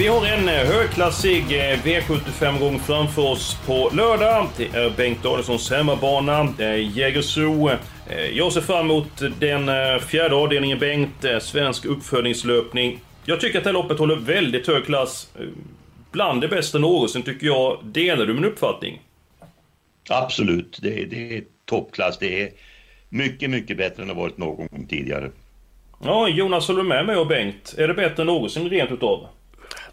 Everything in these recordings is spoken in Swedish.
Vi har en eh, högklassig eh, V75-gång framför oss på lördag. Det är Bengt Danielssons hemmabana, Jägersro. Eh, Jag ser fram emot den fjärde avdelningen Bengt, svensk uppföljningslöpning. Jag tycker att det här loppet håller väldigt hög klass. Bland det bästa någonsin tycker jag. Delar du min uppfattning? Absolut, det är, det är toppklass. Det är mycket, mycket bättre än det varit någon gång tidigare. Ja, Jonas, håller du med mig och Bengt? Är det bättre än någonsin rent utav?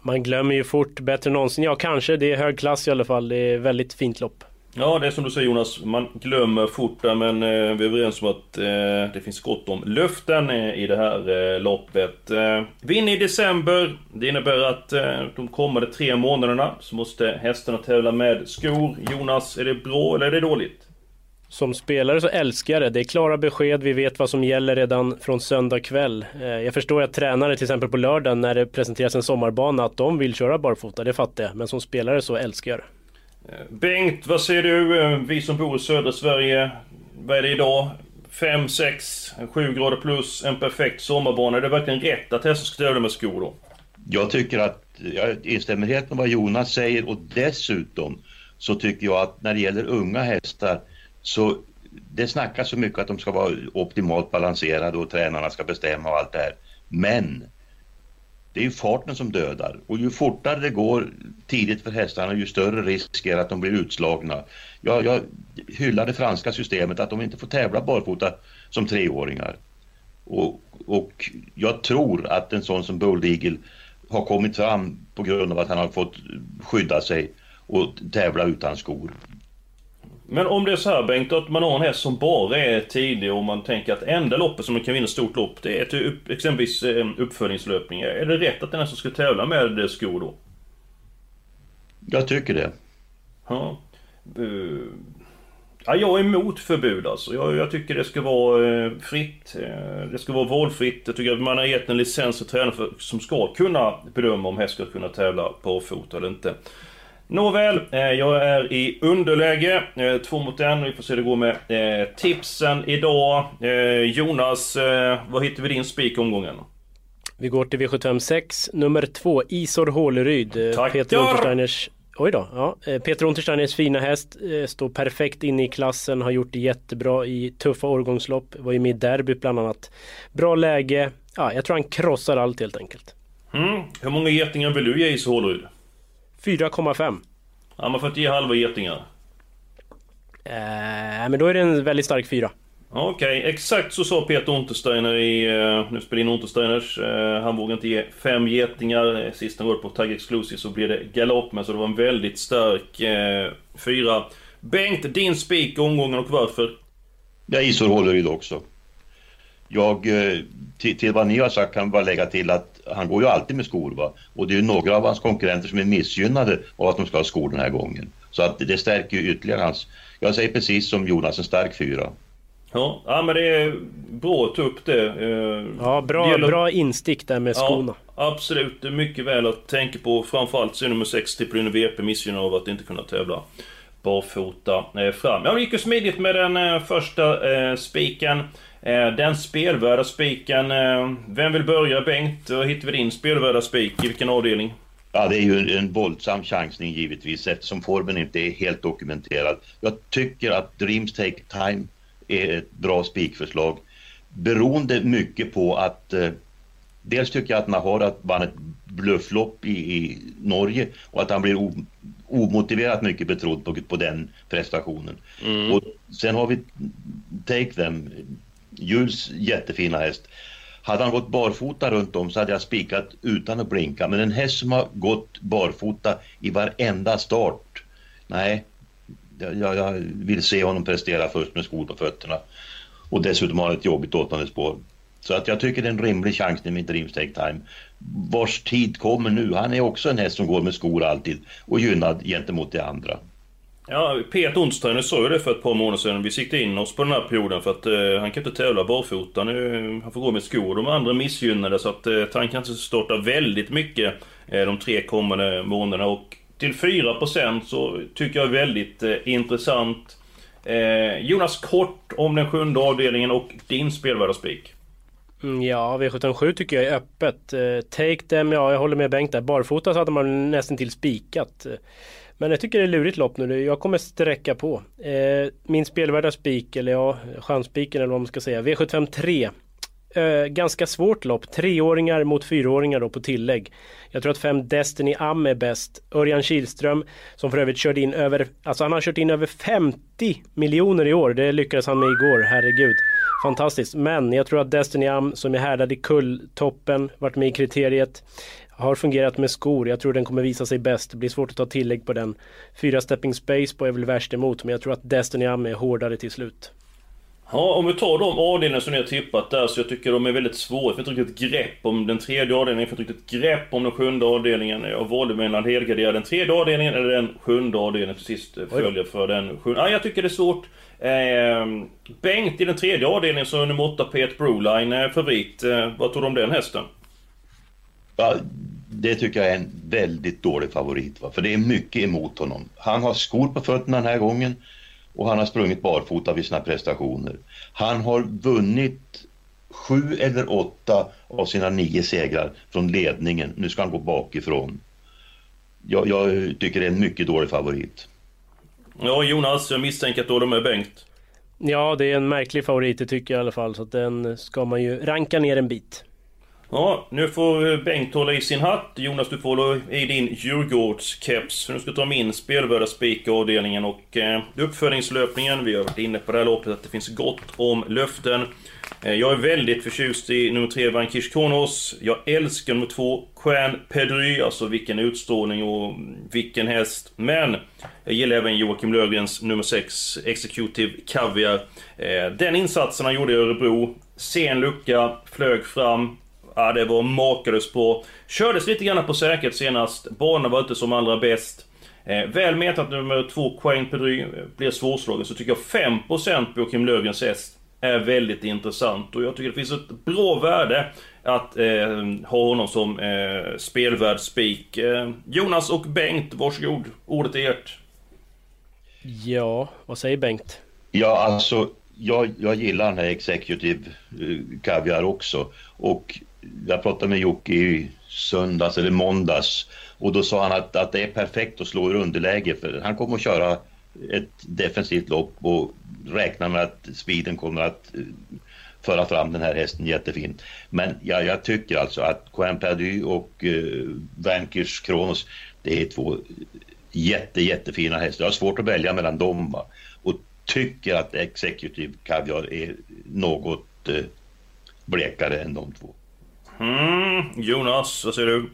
Man glömmer ju fort bättre än någonsin. Ja, kanske. Det är hög klass i alla fall. Det är väldigt fint lopp. Ja, det är som du säger Jonas, man glömmer fort där, men eh, vi är överens om att eh, det finns gott om löften eh, i det här eh, loppet. Eh, vi i december, det innebär att eh, de kommande tre månaderna så måste hästarna tävla med skor. Jonas, är det bra eller är det dåligt? Som spelare så älskar jag det. Det är klara besked. Vi vet vad som gäller redan från söndag kväll. Eh, Jag förstår att tränare till exempel på lördagen när det presenteras en sommarbana att de vill köra barfota. Det fattar jag. Men som spelare så älskar jag det. Eh, Bengt, vad säger du? Eh, Vi som bor i södra Sverige, vad är det idag? 5, 6, 7 grader plus, en perfekt sommarbana. Är det verkligen rätt att hästen ska tävla med skor då? Jag tycker att, jag instämmer helt med vad Jonas säger och dessutom så tycker jag att när det gäller unga hästar så det snackas så mycket att de ska vara optimalt balanserade och tränarna ska bestämma och allt det här. Men det är ju farten som dödar och ju fortare det går tidigt för hästarna ju större risk är att de blir utslagna. Jag, jag hyllar det franska systemet att de inte får tävla barfota som treåringar. Och, och jag tror att en sån som Bold Eagle har kommit fram på grund av att han har fått skydda sig och tävla utan skor. Men om det är så här Bengt, att man har en häst som bara är tidig och man tänker att enda loppet som man kan vinna stort lopp, det är till upp, exempelvis eh, uppföljningslöpningar. Är det rätt att den hästen ska tävla med eh, skor då? Jag tycker det. Ja. Eh, Ja, jag är emot förbud alltså. Jag, jag tycker det ska vara fritt. Det ska vara valfritt. Jag tycker att man har gett en licens till tränare som ska kunna bedöma om häst ska kunna tävla på fot eller inte. Nåväl, eh, jag är i underläge. Eh, två mot en. Vi får se hur det går med eh, tipsen idag. Jonas, vad hittar vi din spik omgången? Vi går till V756, nummer två, Isor Håleryd. Tackar! Peter Untersteiners Oj då, ja. Peter Untersteiners fina häst står perfekt inne i klassen, har gjort det jättebra i tuffa årgångslopp, var ju med i derbyt bland annat. Bra läge, ja, jag tror han krossar allt helt enkelt. Mm. Hur många getingar vill du ge i Håleryd? 4,5. Ja, man får inte ge halva getingar. Eh, men då är det en väldigt stark fyra. Okej, exakt så sa Peter Untersteiner i... eh, Nu spelar in Untersteiners. eh, Han vågade inte ge fem getingar. Eh, Sist han var på Tag Exclusive så blev det galopp med, så det var en väldigt stark eh, fyra. Bengt, din spik i omgången och varför? Jag Isor Håleryd också. Jag, eh, till, till vad ni har sagt kan jag bara lägga till att han går ju alltid med skor va. Och det är ju några av hans konkurrenter som är missgynnade av att de ska ha skor den här gången. Så att det stärker ju ytterligare hans... Jag säger precis som Jonas, en stark fyra. Ja, ja men det är bra att ta upp det. eh, Ja, det bra, gäller- bra instick där med skorna. Ja, absolut. Det är mycket väl att tänka på. Framförallt så är nummer 6 Triple VP missgynnad av att inte kunna tävla barfota eh, fram. Ja, det gick ju smidigt med den eh, första eh, spiken. Eh, den spelvärda spiken. Vem vill börja Bengt? Då hittar vi din spelvärda spik. I vilken avdelning? Ja, det är ju en, en våldsam chansning givetvis eftersom formen inte är helt dokumenterad. Jag tycker att Dreams Take Time är ett bra spikförslag. Beroende mycket på att eh, dels tycker jag att Nahara vann ett blufflopp i, i Norge och att han blir omotiverat mycket betrodd på, på den prestationen. Och sen har vi Take Them, Jules jättefina häst. Hade han gått barfota runt om så hade jag spikat utan att blinka. Men en häst som har gått barfota i varenda start. Nej, Jag, jag, vill se honom prestera först med skor på fötterna. Och dessutom har han ett jobbigt åttande spår. Så att jag tycker det är en rimlig chansning med Dreams Take Time. Vars tid kommer nu. Han är också en häst som går med skor alltid och gynnad gentemot de andra. Ja, Peter Onsdagen sa ju det för ett par månader sedan. Vi siktade in oss på den här perioden för att eh, han kan inte tävla barfota nu. Han får gå med skor. De andra missgynnade så att eh, han kanske inte starta väldigt mycket eh, de tre kommande månaderna. Och till 4% så tycker jag är väldigt eh, intressant. Eh, Jonas, kort om den sjunde avdelningen och din spelvärda spik. Mm, ja, V77 tycker jag är öppet. Eh, take them, ja jag håller med Bengt där. Barfota så hade man nästan till spikat. Eh, men jag tycker det är lurigt lopp nu. Jag kommer sträcka på. Eh, min spelvärda spik, eller ja, chansspiken eller vad man ska säga. V75 3. Eh, ganska svårt lopp. Treåringar mot fyraåringar då på tillägg. Jag tror att fem Destiny Am är bäst. Örjan Kihlström som för övrigt körde in över, alltså han har kört in över 50 miljoner i år. Det lyckades han med igår, herregud. Fantastiskt. Men jag tror att Destiny Am som är härdad i kulltoppen, varit med i kriteriet har fungerat med skor. Jag tror den kommer visa sig bäst. Det blir svårt att ta tillägg på den. Fyra stepping space på är väl värst emot, men jag tror att Destiny Am är hårdare till slut. Ja, om vi tar de avdelningar som ni har tippat där så jag tycker de är väldigt svåra. Jag får inte riktigt grepp om den tredje avdelningen, jag får inte riktigt grepp om den sjunde avdelningen. Jag valde mellan helgardera den tredje avdelningen eller den sjunde avdelningen till sist följer för den sjunde. Ja, jag tycker det är svårt. Eh, Bengt i den tredje avdelningen så är nummer 8 Pet Broline eh, favorit. Eh, vad tror du om den hästen? Ja, det tycker jag är en väldigt dålig favorit. Va? För det är mycket emot honom. Han har skor på fötterna den här gången och han har sprungit barfota vid sina prestationer. Han har vunnit sju eller åtta av sina nio segrar från ledningen. Nu ska han gå bakifrån. Jag, jag tycker det är en mycket dålig favorit. Ja, Jonas, jag misstänker att du håller med Bengt. Ja, det är en märklig favorit, det tycker jag i alla fall. Så den ska man ju ranka ner en bit. Ja, nu får eh, Bengt hålla i sin hatt. Jonas, du får hålla i din Djurgårdskeps. För nu ska ta min spelvärda spik avdelningen och eh, uppföljningslöpningen. Vi har varit inne på det här loppet att det finns gott om löften. Eh, jag är väldigt förtjust i nummer 3, Vankish Kronos. Jag älskar nummer 2, Quen Pedry. Alltså vilken utstrålning och vilken häst. Men jag gillar även Joakim Lövgrens nummer 6, Executive Caviar. Eh, den insatsen han gjorde i Örebro. Sen lucka, flög fram. Ja, det var makalöst bra. Kördes lite grann på säkerhet senast. Banan var inte som allra bäst. Eh, väl med att nummer två, Quain Pedry, blir svårslagen så tycker jag 5% på Joakim Löfgrens häst är väldigt intressant. Och jag tycker det finns ett bra värde att eh, ha honom som eh, spelvärd spik. Eh, Jonas och Bengt, varsågod. Ordet är ert. Ja, vad säger Bengt? Ja, alltså jag, jag gillar den här Executive Caviar också. Och jag pratade med Jocke i söndags eller måndags och då sa han att, att det är perfekt att slå ur underläge för han kommer att köra ett defensivt lopp och räknar med att speeden kommer att eh, föra fram den här hästen jättefint. Men ja, jag tycker alltså att Coin Perdu och eh, uh, Vankers Kronos det är två jätte, jättefina hästar. Jag har svårt att välja mellan dem va? och tycker att Executive Caviar är något uh, blekare än de två. Mm, Jonas, vad säger du?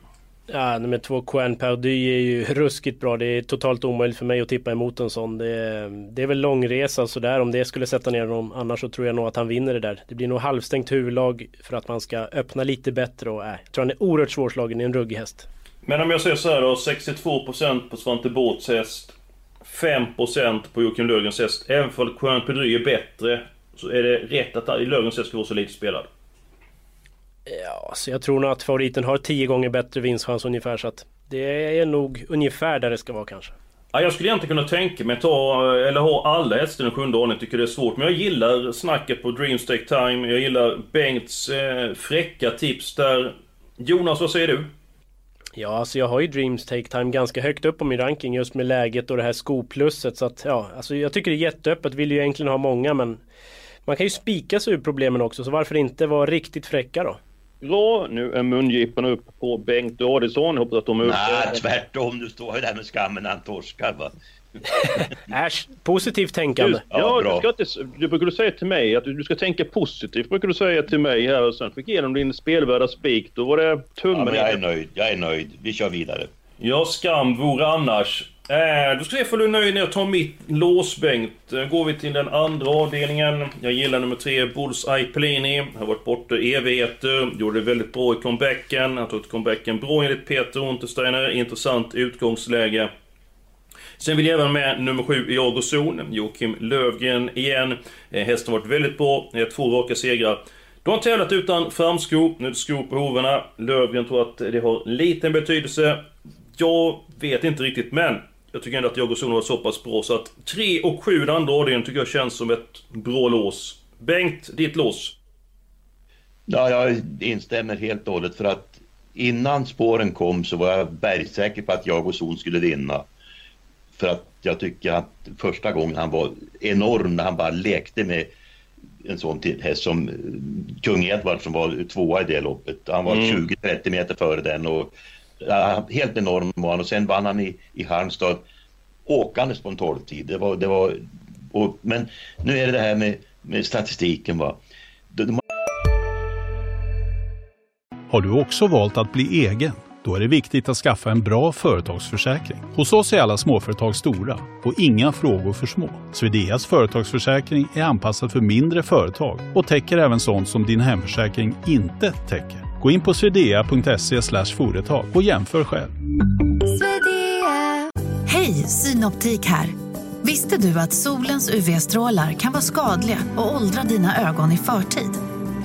Ja, nummer två, Quen Perdy är ju ruskigt bra. Det är totalt omöjligt för mig att tippa emot en sån. Det är, det är väl långresa sådär. Om det skulle sätta ner honom. Annars så tror jag nog att han vinner det där. Det blir nog halvstängt huvudlag för att man ska öppna lite bättre. Och, äh, jag tror han är oerhört svårslagen i en ruggig häst. Men om jag säger så här då. 62% på Svante Båths häst. 5% på Joakim Löfgrens häst. Även för Quen Perdy är bättre. Så är det rätt att Löfgrens häst ska vara så lite spelad. Ja, så jag tror nog att favoriten har tio gånger bättre vinstchans ungefär så att det är nog ungefär där det ska vara kanske. Ja, jag skulle egentligen kunna tänka mig ta, eller ha alla hästar i den sjunde ordningen, tycker det är svårt. Men jag gillar snacket på Dreams Take Time, jag gillar Bengts eh, fräcka tips där. Jonas, vad säger du? Ja, alltså jag har ju Dreams Take Time ganska högt upp på min ranking just med läget och det här skoplusset. Så att ja, alltså jag tycker det är jätteöppet. Vill ju egentligen ha många men man kan ju spika sig ur problemen också. Så varför inte vara riktigt fräcka då? Bra, nu är mungiporna upp på Bengt Adelsson. Hoppas att de är uppe. Nej, tvärtom. Du står ju där med skammen när han torskar va. Äsch, positivt tänkande. Du, ja, ja du, ska inte, du brukar säga till mig att du, du ska tänka positivt. brukar du säga till mig här och sen fick igenom din spelvärda spik. Då var det tummen ja, jag är nöjd. Jag är nöjd. Vi kör vidare. Ja, skam vore annars. Eh, då ska jag få du nöjd när jag tar mitt lås Bengt. Då går vi till den andra avdelningen. Jag gillar nummer tre, Bullseye Pellini. Har varit borta i evigheter. Gjorde det väldigt bra i comebacken. Han tog comebacken bra enligt Peter Untersteiner. Intressant utgångsläge. Sen vill jag även med nummer 7, Iago Zon. Joakim Lövgren igen. Eh, hästen har varit väldigt bra. Eh, två raka segrar. De har tävlat utan framsko. Nu är det skor på hovarna. Lövgren tror att det har liten betydelse. Jag vet inte riktigt, men jag tycker ändå att Iago Zon har varit så pass bra så att 3 och 7 den andra avdelningen tycker jag känns som ett bra lås. Bengt, ditt lås? Ja, jag instämmer helt och hållet för att innan spåren kom så var jag bergsäker på att jag och Zon skulle vinna. För att jag tycker att första gången han var enorm när han bara lekte med en sån häst som eh, Kung Edward som var tvåa i det loppet. Han var Mm. 20-30 meter före den och helt enorm var han och sen vann han i, i Halmstad åkandes på en tolvtid. Det var, det var, och, men nu är det det här med, med statistiken va. De, de Har du också valt att bli egen? Då är det viktigt att skaffa en bra företagsförsäkring. Hos oss är alla småföretag stora och inga frågor för små. Swedeas företagsförsäkring är anpassad för mindre företag och täcker även sånt som din hemförsäkring inte täcker. Gå in på swedea.se företag och jämför själv. Hej, Synoptik här. Visste du att solens UV-strålar kan vara skadliga och åldra dina ögon i förtid?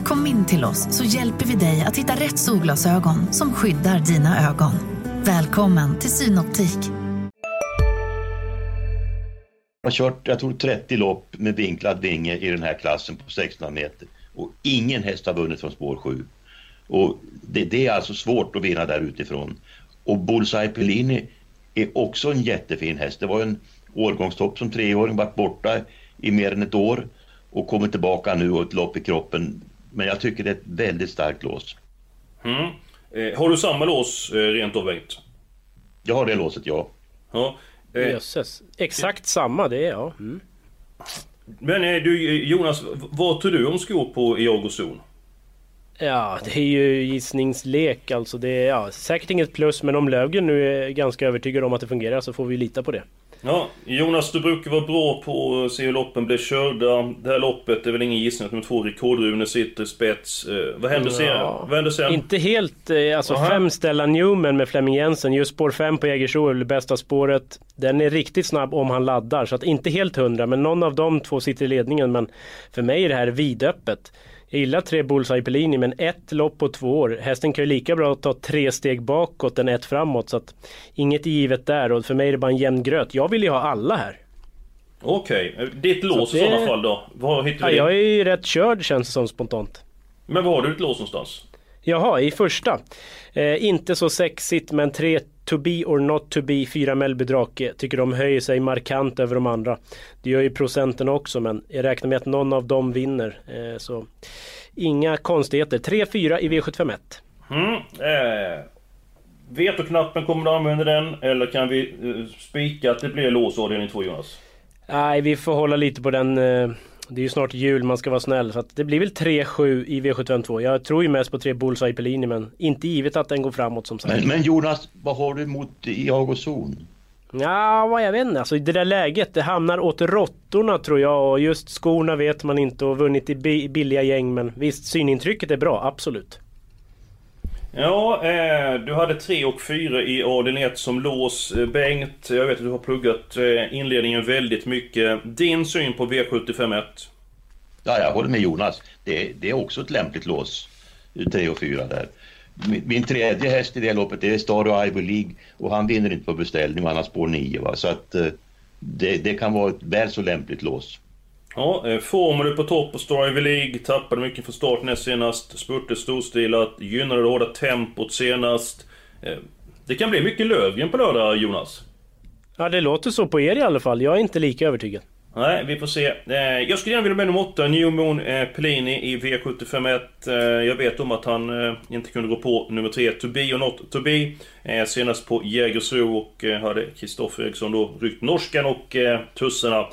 Kom in till oss så hjälper vi dig att hitta rätt solglasögon som skyddar dina ögon. Välkommen till Synoptik. har kört, jag tror 30 lopp med vinklad vinge i den här klassen på 1600 meter. Och ingen häst har vunnit från spår 7. Och det, det är alltså svårt att vinna där utifrån. Och Bullseye Pellini är också en jättefin häst. Det var en årgångstopp som treåring, varit borta i mer än ett år och kommer tillbaka nu och ett lopp i kroppen. Men jag tycker det är ett väldigt starkt lås. Mm. Eh, har du samma lås, eh, rent av Bengt? Jag har det låset, ja. Ja. Eh, Jösses. Exakt samma, det är jag. Mm. Men eh, du Jonas, v- vad tror du om skor på Iago Zon? Ja, det är ju gissningslek alltså. Det är ja, säkert inget plus, men om Löfgren nu är ganska övertygad om att det fungerar så får vi lita på det. Ja, Jonas du brukar vara bra på att se hur loppen blir körda. Det här loppet är väl ingen gissning att nummer två Rekordrune sitter i spets. Eh, vad händer sen? Ja. Vad händer sen? Inte helt, eh, alltså Aha. fem Stella Newman med Flemming Jensen, just spår 5 på Jägersro är väl det bästa spåret. Den är riktigt snabb om han laddar, så att inte helt hundra, men någon av de två sitter i ledningen. Men för mig är det här vidöppet. Jag gillar tre Bullseye Pellini, men ett lopp på två år. Hästen kan ju lika bra ta tre steg bakåt än ett framåt, så att inget är givet där. Och för mig är det bara en jämn gröt. Jag vill ju ha alla här. Okej, eh, ditt lås Så i det- sådana fall då? Vad hittar Ja, du? jag är ju rätt körd känns det som spontant. Men var har du ditt lås någonstans? Jaha, i första. Eh, inte så sexigt men tre To be or not to be, fyra Mellby Drake. Tycker de höjer sig markant över de andra. Det gör ju procenten också men jag räknar med att någon av dem vinner. Eh, så inga konstigheter. 3-4 i V751. Mm, eh, vetoknappen, kommer du använda den? Eller kan vi eh, spika att det blir lås avdelning 2 Jonas? Nej, vi får hålla lite på den. Eh, det är ju snart jul, man ska vara snäll. Så att det blir väl 3-7 i V752. Jag tror ju mest på tre Bullseye Pellini men inte givet att den går framåt som sagt. Men, men Jonas, vad har du emot Iago Zon? Ja, vad jag vet inte. Alltså, det där läget, det hamnar åt råttorna tror jag. Och just skorna vet man inte och vunnit i bi- billiga gäng. Men visst, synintrycket är bra, absolut. Ja, eh, du hade 3 och 4 i Adel 1 som lås. Eh, Bengt, jag vet att du har pluggat eh, inledningen väldigt mycket. Din syn på V751? Ja, jag håller med Jonas. Det, det är också ett lämpligt lås. Tre och fyra där. Min, min tredje häst i det loppet är Star Ivy League och han vinner inte på beställning och han har spår 9 va. Så att eh, det, det kan vara ett väl så lämpligt lås. Ja, eh, formar du på topp Star Ivy League, tappade mycket från start näst senast, spurte storstilat, gynnade det hårda tempot senast. Eh, Det kan bli mycket Löfgren på lördag, Jonas. Ja, det låter så på er i alla fall. Jag är inte lika övertygad. Nej, vi får se. Eh, Jag skulle gärna vilja med nummer 8, New Moon eh, Pellini i V751. Eh, Jag vet om att han inte kunde gå på nummer 3, To Be or Not To Be. Senast på Jägersro och hade Kristoffer Eriksson då ryckt norskan och tusserna. Eh,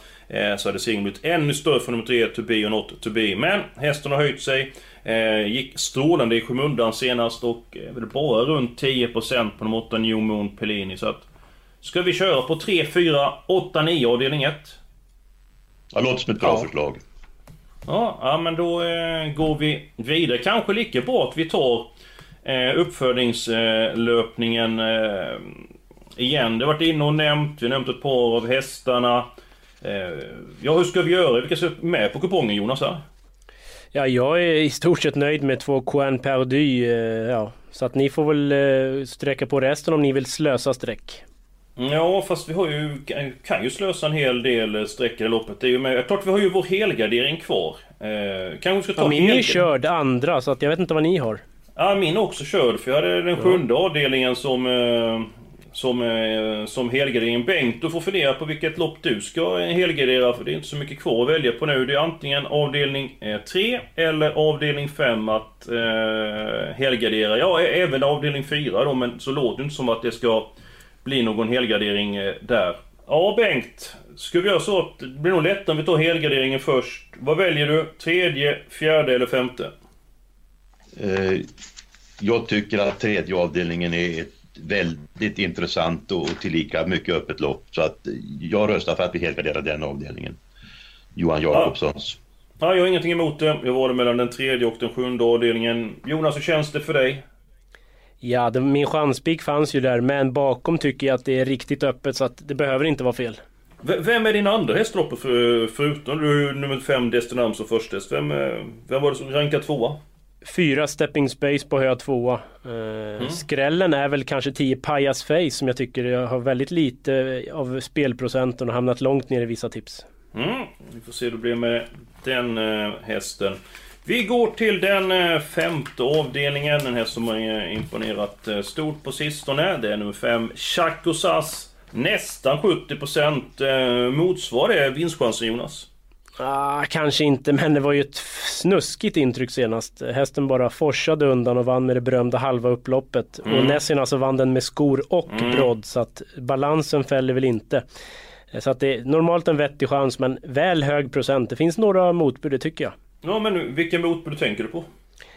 Så hade segern blivit ännu större för nummer 3, To Be or Not To Be. Men hästen har höjt sig. Eh, Gick strålande i skymundan senast och eh, väl bara runt 10% på nummer 8, New Moon Pellini. Så att Ska vi köra på 3, 4, 8, 9 avdelning 1? Ja, låter som ett bra Ja. förslag. Ja, ja men då eh, går vi vidare. Kanske lika bra att vi tar eh, uppfödningslöpningen eh, igen. Det har varit inne och nämnt, vi har nämnt ett par av hästarna. Eh, ja, hur ska vi göra? Vilka ska med på kupongen Jonas? Här? Ja, jag är i stort sett nöjd med två Coin Perdu. eh, Ja, så att ni får väl eh, sträcka på resten om ni vill slösa streck. Ja, fast vi har ju, kan ju slösa en hel del streck i det loppet. Det är ju med, klart vi har ju vår helgardering kvar. Eh, kanske vi ska ta Ja, min är körd andra, så att jag vet inte vad ni har. Ja, min är också körd för jag hade den sjunde avdelningen som... Eh, som, eh, som helgardering. Bengt, du får fundera på vilket lopp du ska helgardera för det är inte så mycket kvar att välja på nu. Det är antingen avdelning eh, 3 eller avdelning 5 att eh, helgardera. Ja, även avdelning 4 då, men så låter det inte som att det ska bli någon helgardering eh, där. Ja, Bengt. Ska vi göra så att det blir nog lättare om vi tar helgarderingen först. Vad väljer du? Tredje, fjärde eller femte? Eh, jag tycker att tredje avdelningen är ett väldigt intressant och tillika mycket öppet lopp. Så att jag röstar för att vi helgarderar den avdelningen. Johan Jakobssons. Ja, jag har ingenting emot det. Jag var det mellan den tredje och den sjunde avdelningen. Jonas, hur känns det för dig? Ja, det, min chanspik fanns ju där, men bakom tycker jag att det är riktigt öppet så att det behöver inte vara fel. V- vem är din andra hästlopp för, förutom du nummer fem Destinams och först vem, eh, vem var det som rankade tvåa? Fyra stepping space på hög tvåa. Eh, Skrällen är väl kanske 10 Pajas Face som jag tycker jag har väldigt lite av spelprocenten och hamnat långt ner i vissa tips. Mm, vi får se hur det blir med den eh, hästen. Vi går till den eh, femte avdelningen. En häst som har eh, imponerat eh, stort på sistone. Det är nummer fem Chakosas. Nästan 70% eh, motsvar det vinsttchansen Jonas. Ah, kanske inte, men det var ju ett snuskigt intryck senast. Hästen bara forsade undan och vann med det berömda halva upploppet. Mm. Och Nessin alltså vann den med skor och Mm. brodd, så att balansen fäller väl inte. Eh, Så att det är normalt en vettig chans, men väl hög procent. Det finns några motbud, det tycker jag. Ja men vilken motbud tänker du på?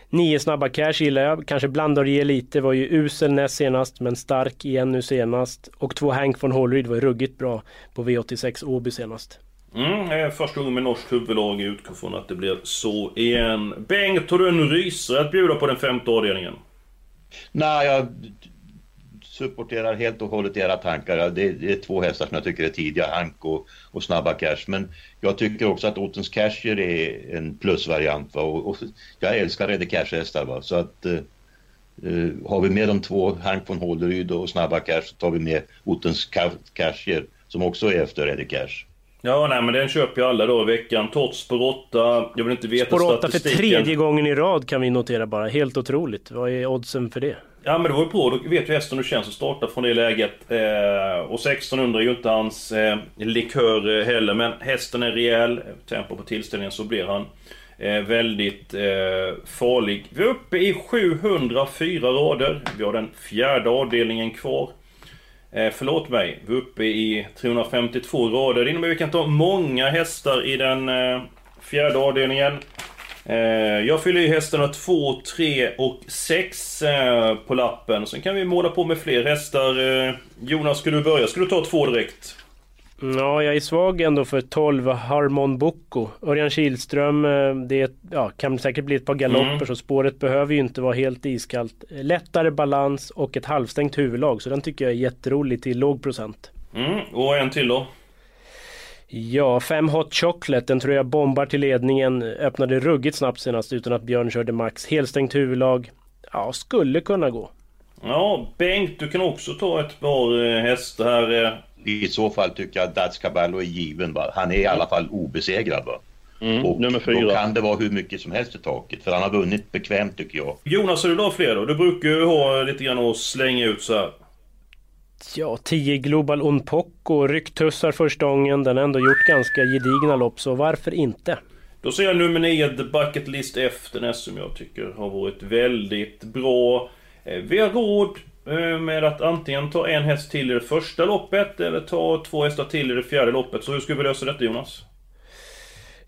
Nio snabba cash gillar jag. Kanske blandar och ger lite. Var ju usel näst senast, men stark igen nu senast. Och två Hank von Hålryd var ju ruggigt bra på V86 Åby senast. Mm, första gången med norskt huvudlag. Jag utgår från att det blir så igen. Bengt, har du en rysare att bjuda på den femte avdelningen? Nej, jag supporterar helt och hållet era tankar. Det är, det är två hästar som jag tycker är tidiga, Hank och, och Snabba Cash. Men jag tycker också att Ottens Casher är en plusvariant. Va? Och, och jag älskar Redde Cash-hästar. Va? Så att eh, eh har vi med de två, Hank von Håleryd och Snabba Cash, så tar vi med Ottens Casher som också är efter Redde Cash. Ja, nej men den köper jag alla dagar i veckan. Tots på råtta. Jag vill inte veta Spår 8 för statistiken. tredje gången i rad kan vi notera bara. Helt otroligt. Vad är oddsen för det? Ja men det var ju på, då vet ju hästen hur det känns att starta från det läget. Eh, och 1600 är ju inte hans eh, likör eh, heller, men hästen är rejäl. Tempo på tillställningen så blir han eh, väldigt eh, farlig. Vi är uppe i 704 rader. Vi har den fjärde avdelningen kvar. Eh, förlåt mig, vi är uppe i 352 rader. Det innebär att vi kan ta många hästar i den eh, fjärde avdelningen. Eh, jag fyller i hästarna 2, 3 och 6 eh, på lappen. Sen kan vi måla på med fler hästar. Eh, Jonas, ska du börja? Ska du ta två direkt? Ja, jag är svag ändå för 12 Harmon Bocco. Örjan Kihlström, eh, det ja, kan säkert bli ett par galopper Mm. så spåret behöver ju inte vara helt iskallt. Lättare balans och ett halvstängt huvudlag så den tycker jag är jätterolig till låg procent. Mm, och en till då? Ja, fem Hot Chocolate, den tror jag bombar till ledningen. Öppnade ruggigt snabbt senast utan att Björn körde max. Helstängt huvudlag. Ja, skulle kunna gå. Ja, Bengt, du kan också ta ett par eh, hästar här. I så fall tycker jag att Dats Caballo är given. Va? Han är i alla fall obesegrad. Va? Mm, och nummer fyra. Då kan det vara hur mycket som helst i taket. För han har vunnit bekvämt tycker jag. Jonas, har du då fler då? Du brukar ju ha lite grann att slänga ut så här. Ja, 10 Global On Poco, rycktussar första gången. Den har ändå gjort ganska gedigna lopp, så varför inte? Då säger jag nummer 9, The Bucket List efter den som jag tycker har varit väldigt bra. Eh, Vi har råd med att antingen ta en häst till i det första loppet eller ta två hästar till i det fjärde loppet. Så hur ska vi lösa detta Jonas?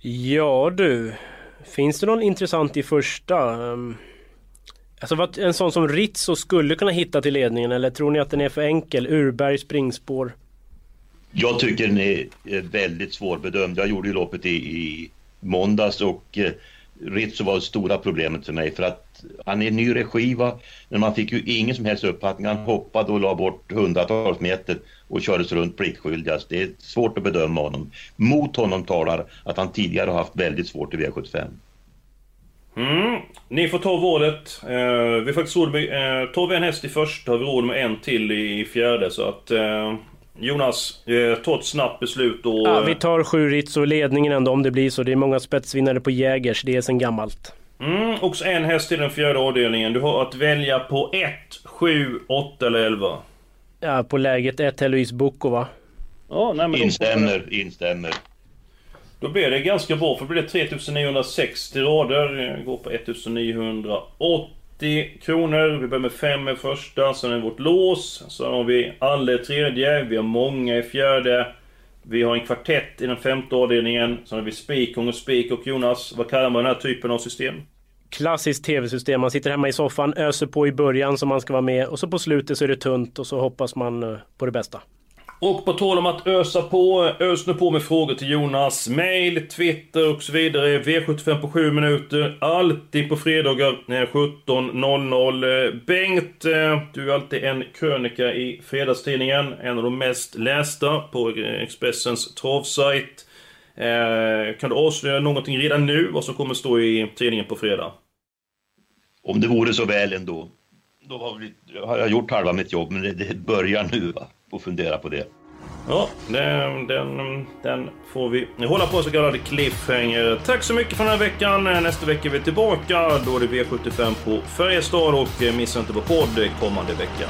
Ja du, finns det någon intressant i första? Ehm, Alltså vad en sån som Rizzo skulle kunna hitta till ledningen eller tror ni att den är för enkel? Urberg springspår? Jag tycker den är väldigt svårbedömd. Jag gjorde ju loppet i, i måndags och eh, Rizzo var det stora problemet för mig för att han är ny regi va? Men man fick ju ingen som helst uppfattning. Han hoppade och la bort hundratals meter och kördes runt pliktskyldigast. Det är svårt att bedöma honom. Mot honom talar att han tidigare har haft väldigt svårt i V75. Mm. Ni får ta valet. Eh, vi har faktiskt råd med... Eh, tar vi en häst i första har vi råd med en till i fjärde så att... Eh, Jonas, eh, ta ett snabbt beslut och... Ja, vi tar sju Rizzo ledningen ändå om det blir så. Det är många spetsvinnare på Jägers, det är sen gammalt. Mm, också en häst till den fjärde avdelningen. Du har att välja på 1, 7, 8 eller 11. Ja, på läget 1 Heloise Bukova. Ja, nej, men instämmer, instämmer. Då blir det ganska bra, för då blir det 3960 rader. Går på 1980 kronor. Vi börjar med 5 i första, sen är vårt lås. Sen har vi alla i tredje, vi har många i fjärde. Vi har en kvartett i den femte avdelningen. Sen har vi spikong och spik och Jonas, vad kallar man den här typen av system? Klassiskt tv-system. Man sitter hemma i soffan, öser på i början som man ska vara med och så på slutet så är det tunt och så hoppas man eh, på det bästa. Och på tal om att ösa på, ös nu på med frågor till Jonas. Mail, Twitter och så vidare. V75 på 7 minuter. Alltid på fredagar 17.00. Bengt, eh, du är alltid en krönika i Fredagstidningen. En av de mest lästa på Expressens travsajt. Eh, kan du avslöja någonting redan nu vad som kommer stå i tidningen på fredag? Om det vore så väl ändå. Då har jag gjort halva mitt jobb, men det, det börjar nu va? Och fundera på det. Ja, den, den, den får vi hålla på så kallad cliffhanger. Tack så mycket för den här veckan. Nästa vecka är vi tillbaka. Då är det V75 på Färjestad och missa inte vår podd kommande vecka.